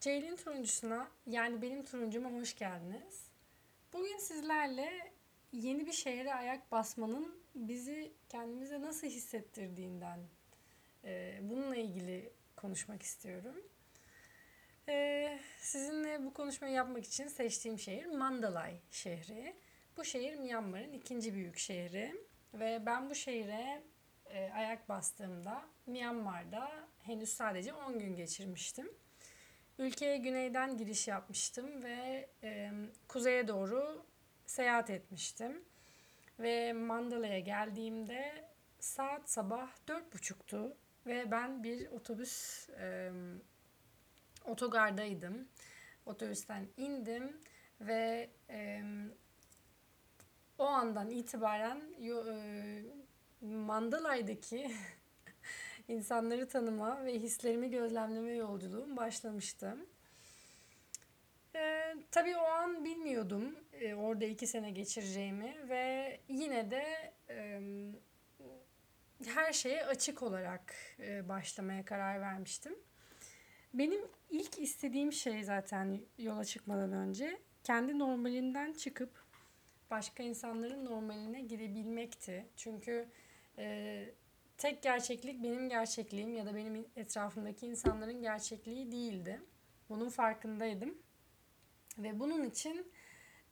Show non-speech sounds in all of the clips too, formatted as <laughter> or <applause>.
Ceylin turuncusuna yani benim turuncuma hoş geldiniz. Bugün sizlerle yeni bir şehre ayak basmanın bizi kendimize nasıl hissettirdiğinden e, bununla ilgili konuşmak istiyorum. E, sizinle bu konuşmayı yapmak için seçtiğim şehir Mandalay şehri. Bu şehir Myanmar'ın ikinci büyük şehri ve ben bu şehre e, ayak bastığımda Myanmar'da henüz sadece 10 gün geçirmiştim. Ülkeye güneyden giriş yapmıştım ve e, kuzeye doğru seyahat etmiştim. Ve Mandala'ya geldiğimde saat sabah dört buçuktu ve ben bir otobüs e, otogardaydım. Otobüsten indim ve e, o andan itibaren yo, e, Mandalay'daki <laughs> insanları tanıma ve hislerimi gözlemleme yolculuğum başlamıştı. Ee, tabii o an bilmiyordum e, orada iki sene geçireceğimi ve yine de e, her şeye açık olarak e, başlamaya karar vermiştim. Benim ilk istediğim şey zaten yola çıkmadan önce kendi normalinden çıkıp başka insanların normaline girebilmekti. Çünkü e, tek gerçeklik benim gerçekliğim ya da benim etrafımdaki insanların gerçekliği değildi. Bunun farkındaydım. Ve bunun için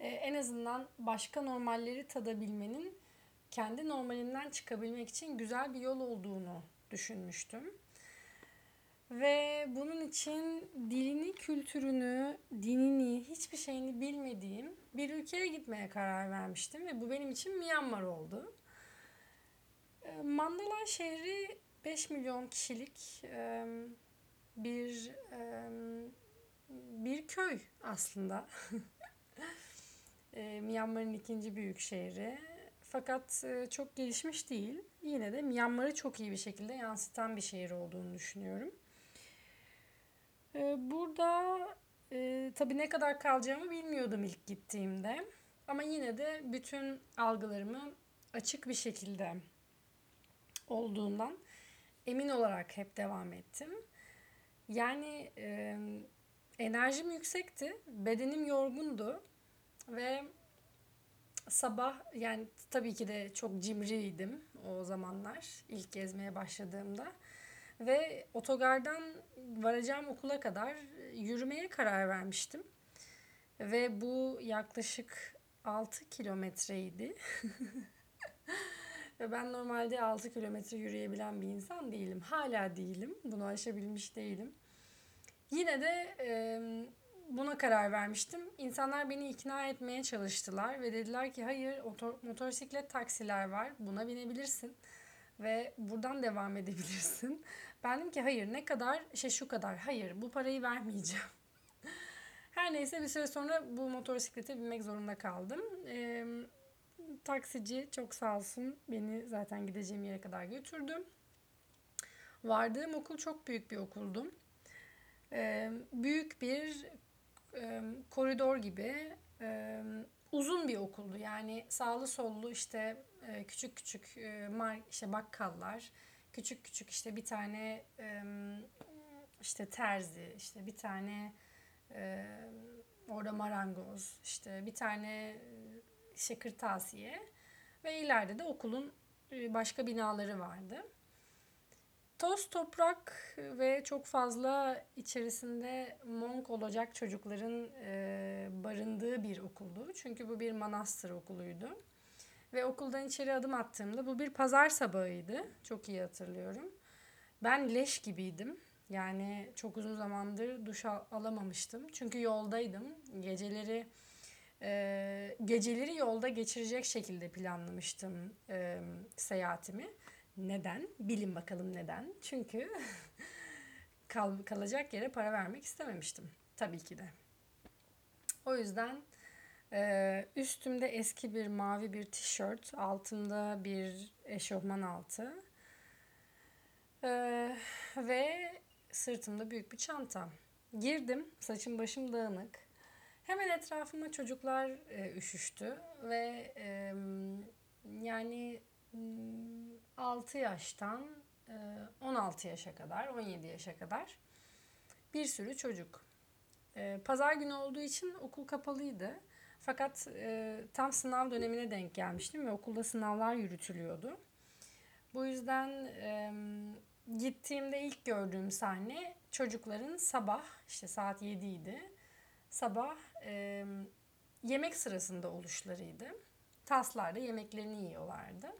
e, en azından başka normalleri tadabilmenin kendi normalinden çıkabilmek için güzel bir yol olduğunu düşünmüştüm. Ve bunun için dilini, kültürünü, dinini, hiçbir şeyini bilmediğim bir ülkeye gitmeye karar vermiştim ve bu benim için Myanmar oldu. Ee, Mandalay şehri 5 milyon kişilik bir bir köy aslında. <laughs> Myanmar'ın ikinci büyük şehri. Fakat çok gelişmiş değil. Yine de Myanmar'ı çok iyi bir şekilde yansıtan bir şehir olduğunu düşünüyorum. Burada e, tabii ne kadar kalacağımı bilmiyordum ilk gittiğimde. Ama yine de bütün algılarımı açık bir şekilde olduğundan emin olarak hep devam ettim. Yani e, enerjim yüksekti, bedenim yorgundu ve sabah yani tabii ki de çok cimriydim o zamanlar ilk gezmeye başladığımda ve otogardan varacağım okula kadar yürümeye karar vermiştim. Ve bu yaklaşık 6 kilometreydi. <laughs> Ve ben normalde 6 kilometre yürüyebilen bir insan değilim. Hala değilim. Bunu aşabilmiş değilim. Yine de e, buna karar vermiştim. İnsanlar beni ikna etmeye çalıştılar ve dediler ki hayır motor, motosiklet taksiler var buna binebilirsin ve buradan devam edebilirsin. Ben dedim ki hayır ne kadar şey şu kadar hayır bu parayı vermeyeceğim. <laughs> Her neyse bir süre sonra bu motosiklete binmek zorunda kaldım. Ee, taksici çok sağ olsun beni zaten gideceğim yere kadar götürdü. Vardığım okul çok büyük bir okuldu. Ee, büyük bir e, koridor gibi e, uzun bir okuldu. Yani sağlı sollu işte e, küçük küçük e, mar işte bakkallar, küçük küçük işte bir tane e, işte terzi, işte bir tane e, orada marangoz, işte bir tane işte kırtasiye ve ileride de okulun e, başka binaları vardı. Toz toprak ve çok fazla içerisinde monk olacak çocukların e, barındığı bir okuldu. Çünkü bu bir manastır okuluydu. Ve okuldan içeri adım attığımda bu bir pazar sabahıydı. Çok iyi hatırlıyorum. Ben leş gibiydim. Yani çok uzun zamandır duş al- alamamıştım. Çünkü yoldaydım. Geceleri e, geceleri yolda geçirecek şekilde planlamıştım e, seyahatimi. Neden? Bilin bakalım neden. Çünkü <laughs> kal, kalacak yere para vermek istememiştim. Tabii ki de. O yüzden e, üstümde eski bir mavi bir tişört, altımda bir eşofman altı e, ve sırtımda büyük bir çanta. Girdim, saçım başım dağınık. Hemen etrafıma çocuklar e, üşüştü ve e, yani 6 yaştan 16 yaşa kadar, 17 yaşa kadar bir sürü çocuk. E, pazar günü olduğu için okul kapalıydı. Fakat e, tam sınav dönemine denk gelmiştim ve okulda sınavlar yürütülüyordu. Bu yüzden gittiğimde ilk gördüğüm sahne çocukların sabah işte saat 7 idi. Sabah e, yemek sırasında oluşlarıydı. Taslarda yemeklerini yiyorlardı.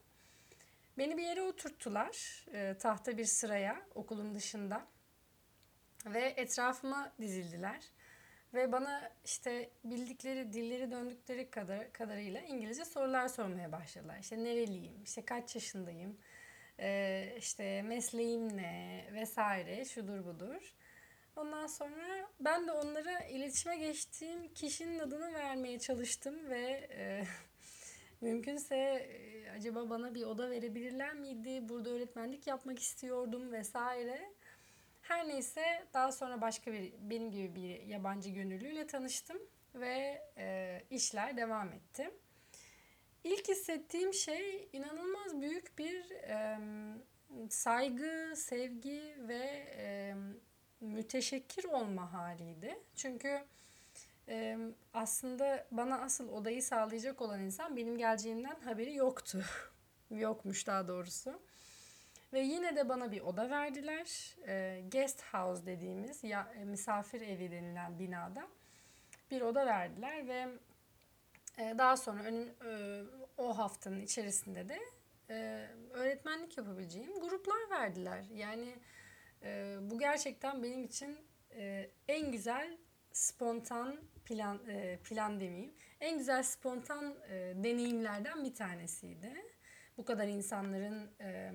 Beni bir yere oturttular. E, tahta bir sıraya okulun dışında. Ve etrafıma dizildiler. Ve bana işte bildikleri dilleri döndükleri kadar kadarıyla İngilizce sorular sormaya başladılar. İşte nereliyim, işte kaç yaşındayım, e, işte mesleğim ne vesaire şudur budur. Ondan sonra ben de onlara iletişime geçtiğim kişinin adını vermeye çalıştım ve e, <laughs> mümkünse e, acaba bana bir oda verebilirler miydi? Burada öğretmenlik yapmak istiyordum vesaire. Her neyse daha sonra başka bir benim gibi bir yabancı gönüllüyle tanıştım ve e, işler devam etti. İlk hissettiğim şey inanılmaz büyük bir e, saygı, sevgi ve e, müteşekkir olma haliydi. Çünkü e, aslında bana asıl odayı sağlayacak olan insan benim geleceğimden haberi yoktu. <laughs> Yokmuş daha doğrusu. Ve yine de bana bir oda verdiler. E, guest house dediğimiz ya e, misafir evi denilen binada bir oda verdiler ve e, daha sonra önüm, e, o haftanın içerisinde de e, öğretmenlik yapabileceğim gruplar verdiler. Yani e, bu gerçekten benim için e, en güzel spontan plan e, plan demeyeyim. En güzel spontan e, deneyimlerden bir tanesiydi. Bu kadar insanların e,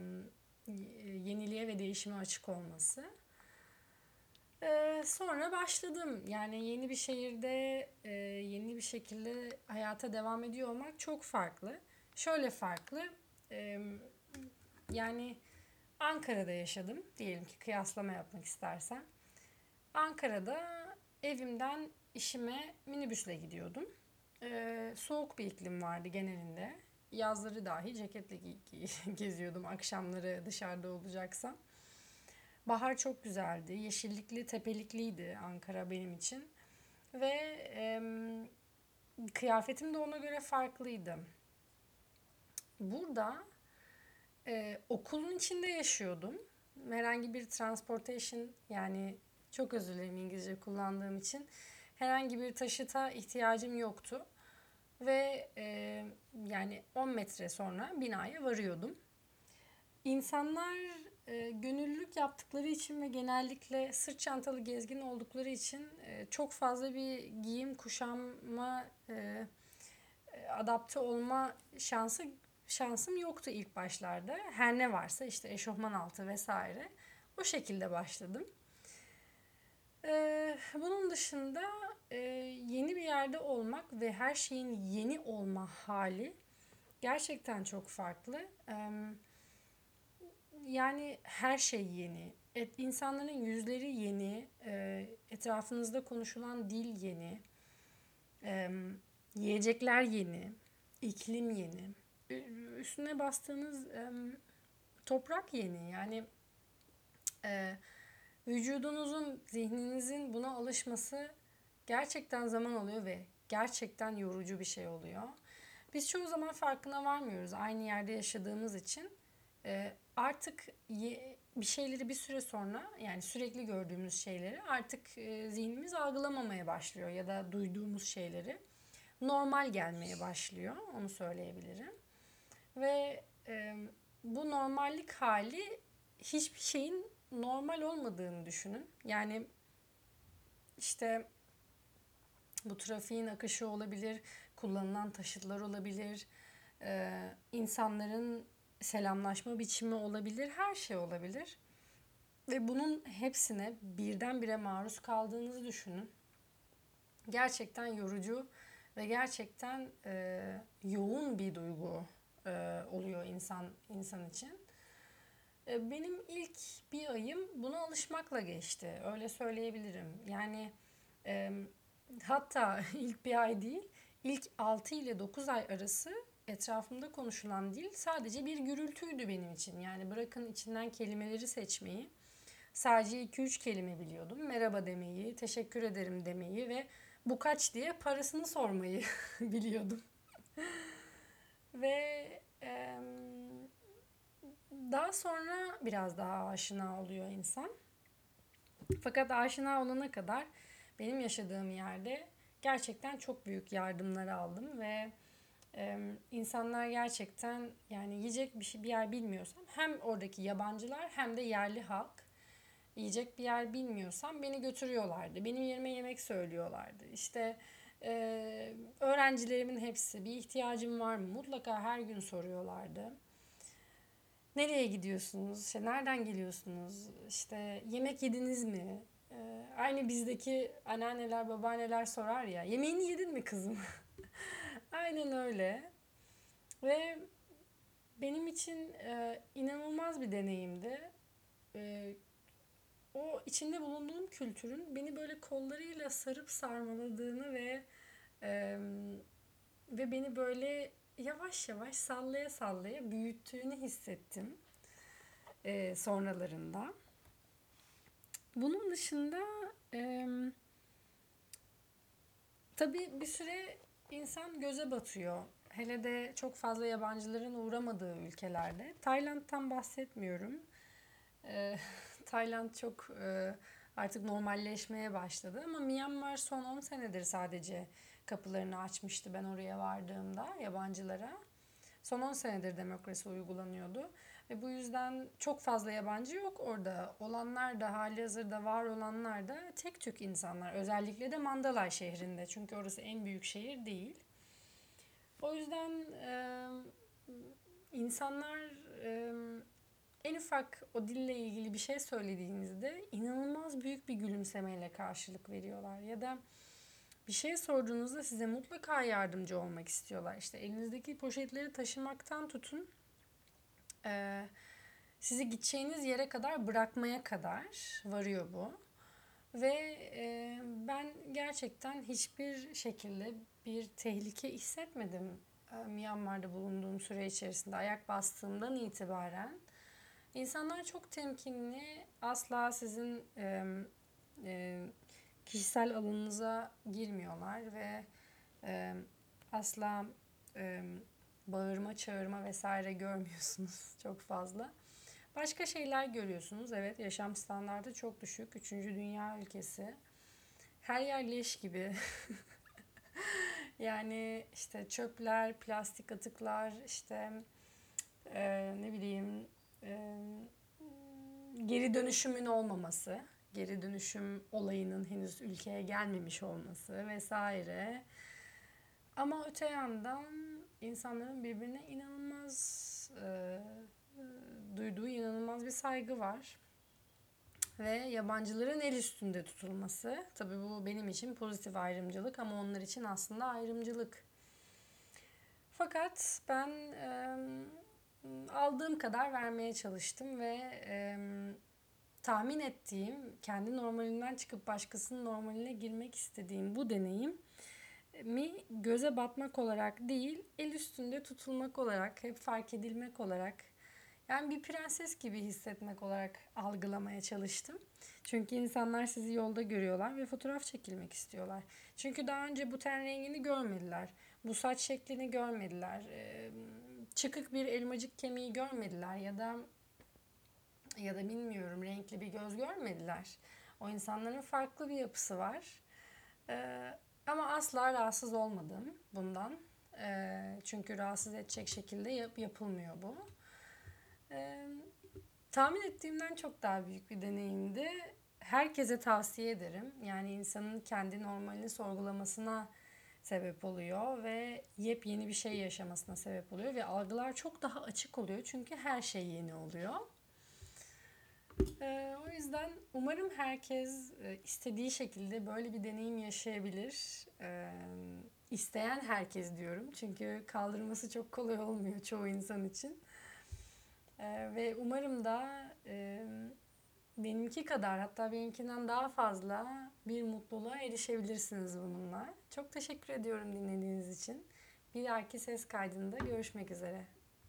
yeniliğe ve değişime açık olması. Ee, sonra başladım. Yani yeni bir şehirde e, yeni bir şekilde hayata devam ediyor olmak çok farklı. Şöyle farklı. E, yani Ankara'da yaşadım. Diyelim ki kıyaslama yapmak istersen. Ankara'da evimden işime minibüsle gidiyordum. E, soğuk bir iklim vardı genelinde. Yazları dahi ceketle <laughs> geziyordum akşamları dışarıda olacaksam. Bahar çok güzeldi. Yeşillikli, tepelikliydi Ankara benim için. Ve e, kıyafetim de ona göre farklıydı. Burada e, okulun içinde yaşıyordum. Herhangi bir transportation yani çok özür dilerim İngilizce kullandığım için. Herhangi bir taşıta ihtiyacım yoktu. Ve e, yani 10 metre sonra binaya varıyordum. İnsanlar e, gönüllülük yaptıkları için ve genellikle sırt çantalı gezgin oldukları için e, çok fazla bir giyim kuşanma e, adapte olma şansı şansım yoktu ilk başlarda. Her ne varsa işte eşofman altı vesaire o şekilde başladım. Ee, bunun dışında e, yeni bir yerde olmak ve her şeyin yeni olma hali gerçekten çok farklı. Ee, yani her şey yeni. Et, insanların yüzleri yeni, e, etrafınızda konuşulan dil yeni, e, yiyecekler yeni, iklim yeni. Üstüne bastığınız toprak yeni. Yani e, vücudunuzun, zihninizin buna alışması gerçekten zaman alıyor ve gerçekten yorucu bir şey oluyor. Biz çoğu zaman farkına varmıyoruz aynı yerde yaşadığımız için. E, artık bir şeyleri bir süre sonra yani sürekli gördüğümüz şeyleri artık e, zihnimiz algılamamaya başlıyor ya da duyduğumuz şeyleri normal gelmeye başlıyor onu söyleyebilirim. Ve e, bu normallik hali hiçbir şeyin normal olmadığını düşünün. Yani işte bu trafiğin akışı olabilir, kullanılan taşıtlar olabilir, e, insanların selamlaşma biçimi olabilir, her şey olabilir. Ve bunun hepsine birdenbire maruz kaldığınızı düşünün. Gerçekten yorucu ve gerçekten e, yoğun bir duygu e, oluyor insan insan için. E, benim ilk bir ayım buna alışmakla geçti. Öyle söyleyebilirim. Yani e, hatta <laughs> ilk bir ay değil, ilk 6 ile 9 ay arası etrafımda konuşulan dil sadece bir gürültüydü benim için. Yani bırakın içinden kelimeleri seçmeyi. sadece 2-3 kelime biliyordum. Merhaba demeyi, teşekkür ederim demeyi ve bu kaç diye parasını sormayı <laughs> biliyordum. Ve e, daha sonra biraz daha aşina oluyor insan. Fakat aşina olana kadar benim yaşadığım yerde gerçekten çok büyük yardımlar aldım ve e, insanlar gerçekten yani yiyecek bir şey bir yer bilmiyorsam hem oradaki yabancılar hem de yerli halk yiyecek bir yer bilmiyorsam beni götürüyorlardı. Benim yerime yemek söylüyorlardı. İşte e, öğrencilerimin hepsi bir ihtiyacım var mı? Mutlaka her gün soruyorlardı. Nereye gidiyorsunuz? İşte nereden geliyorsunuz? İşte yemek yediniz mi? Ee, aynı bizdeki anneanneler, babaanneler sorar ya. Yemeğini yedin mi kızım? <laughs> Aynen öyle. Ve benim için e, inanılmaz bir deneyimdi. E, o içinde bulunduğum kültürün beni böyle kollarıyla sarıp sarmaladığını ve e, ve beni böyle yavaş yavaş sallaya sallaya büyüttüğünü hissettim e, sonralarında. Bunun dışında e, tabii bir süre insan göze batıyor. Hele de çok fazla yabancıların uğramadığı ülkelerde. Tayland'dan bahsetmiyorum. E, <laughs> Tayland çok e, artık normalleşmeye başladı ama Myanmar son 10 senedir sadece kapılarını açmıştı ben oraya vardığımda yabancılara. Son 10 senedir demokrasi uygulanıyordu. Ve bu yüzden çok fazla yabancı yok orada. Olanlar da hali hazırda var olanlar da tek tük insanlar. Özellikle de Mandalay şehrinde. Çünkü orası en büyük şehir değil. O yüzden e, insanlar e, en ufak o dille ilgili bir şey söylediğinizde inanılmaz büyük bir gülümsemeyle karşılık veriyorlar. Ya da bir şey sorduğunuzda size mutlaka yardımcı olmak istiyorlar. İşte elinizdeki poşetleri taşımaktan tutun e, sizi gideceğiniz yere kadar bırakmaya kadar varıyor bu. Ve e, ben gerçekten hiçbir şekilde bir tehlike hissetmedim e, Myanmar'da bulunduğum süre içerisinde ayak bastığımdan itibaren. İnsanlar çok temkinli, asla sizin e, e, kişisel alanınıza girmiyorlar ve e, asla e, bağırma, çağırma vesaire görmüyorsunuz <laughs> çok fazla. Başka şeyler görüyorsunuz. Evet yaşam standartı çok düşük. Üçüncü dünya ülkesi. Her yer leş gibi. <laughs> yani işte çöpler, plastik atıklar, işte e, ne bileyim e, geri dönüşümün olmaması geri dönüşüm olayının henüz ülkeye gelmemiş olması vesaire. Ama öte yandan insanların birbirine inanılmaz e, duyduğu inanılmaz bir saygı var. Ve yabancıların el üstünde tutulması. Tabii bu benim için pozitif ayrımcılık ama onlar için aslında ayrımcılık. Fakat ben e, aldığım kadar vermeye çalıştım ve e, tahmin ettiğim, kendi normalinden çıkıp başkasının normaline girmek istediğim bu deneyim mi göze batmak olarak değil, el üstünde tutulmak olarak, hep fark edilmek olarak, yani bir prenses gibi hissetmek olarak algılamaya çalıştım. Çünkü insanlar sizi yolda görüyorlar ve fotoğraf çekilmek istiyorlar. Çünkü daha önce bu ten rengini görmediler. Bu saç şeklini görmediler. Çıkık bir elmacık kemiği görmediler ya da ya da bilmiyorum göz görmediler. O insanların farklı bir yapısı var. Ee, ama asla rahatsız olmadım bundan. Ee, çünkü rahatsız edecek şekilde yap, yapılmıyor bu. Ee, tahmin ettiğimden çok daha büyük bir deneyimdi. Herkese tavsiye ederim. Yani insanın kendi normalini sorgulamasına sebep oluyor ve yepyeni bir şey yaşamasına sebep oluyor ve algılar çok daha açık oluyor çünkü her şey yeni oluyor. Ee, o yüzden umarım herkes e, istediği şekilde böyle bir deneyim yaşayabilir. Ee, isteyen herkes diyorum. Çünkü kaldırması çok kolay olmuyor çoğu insan için. Ee, ve umarım da e, benimki kadar hatta benimkinden daha fazla bir mutluluğa erişebilirsiniz bununla. Çok teşekkür ediyorum dinlediğiniz için. Bir dahaki ses kaydında görüşmek üzere.